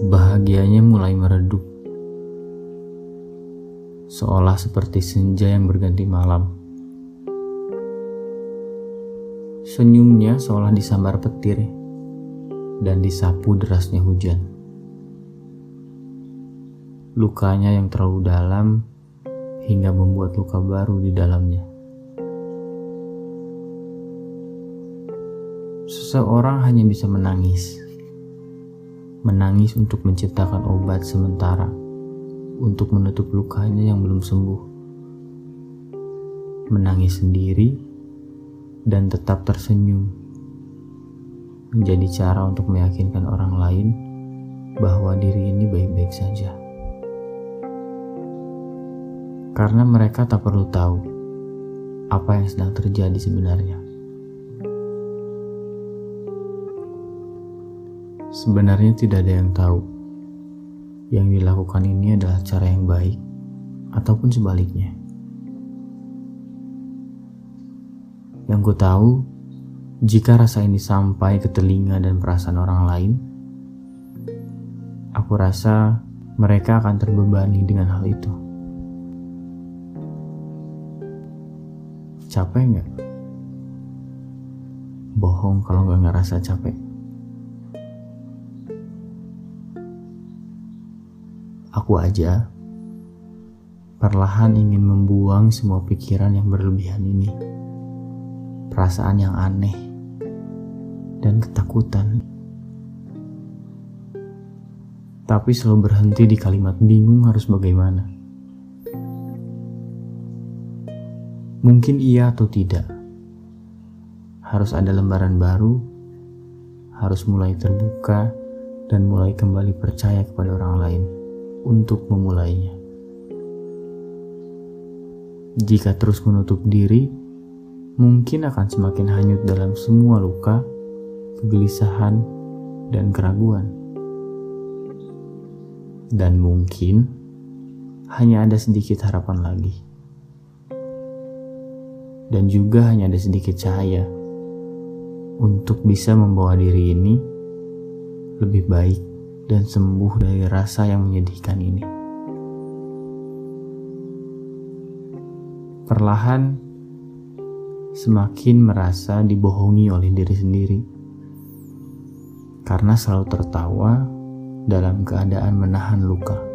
Bahagianya mulai meredup, seolah seperti senja yang berganti malam. Senyumnya seolah disambar petir dan disapu derasnya hujan. Lukanya yang terlalu dalam hingga membuat luka baru di dalamnya. Seseorang hanya bisa menangis menangis untuk menciptakan obat sementara untuk menutup lukanya yang belum sembuh. Menangis sendiri dan tetap tersenyum menjadi cara untuk meyakinkan orang lain bahwa diri ini baik-baik saja. Karena mereka tak perlu tahu apa yang sedang terjadi sebenarnya. Sebenarnya tidak ada yang tahu. Yang dilakukan ini adalah cara yang baik, ataupun sebaliknya. Yang ku tahu, jika rasa ini sampai ke telinga dan perasaan orang lain, aku rasa mereka akan terbebani dengan hal itu. Capek nggak? Bohong kalau nggak ngerasa capek. Aku aja perlahan ingin membuang semua pikiran yang berlebihan ini. Perasaan yang aneh dan ketakutan. Tapi selalu berhenti di kalimat bingung harus bagaimana. Mungkin iya atau tidak. Harus ada lembaran baru, harus mulai terbuka dan mulai kembali percaya kepada orang lain untuk memulainya. Jika terus menutup diri, mungkin akan semakin hanyut dalam semua luka, kegelisahan, dan keraguan. Dan mungkin hanya ada sedikit harapan lagi. Dan juga hanya ada sedikit cahaya untuk bisa membawa diri ini lebih baik dan sembuh dari rasa yang menyedihkan ini. Perlahan, semakin merasa dibohongi oleh diri sendiri karena selalu tertawa dalam keadaan menahan luka.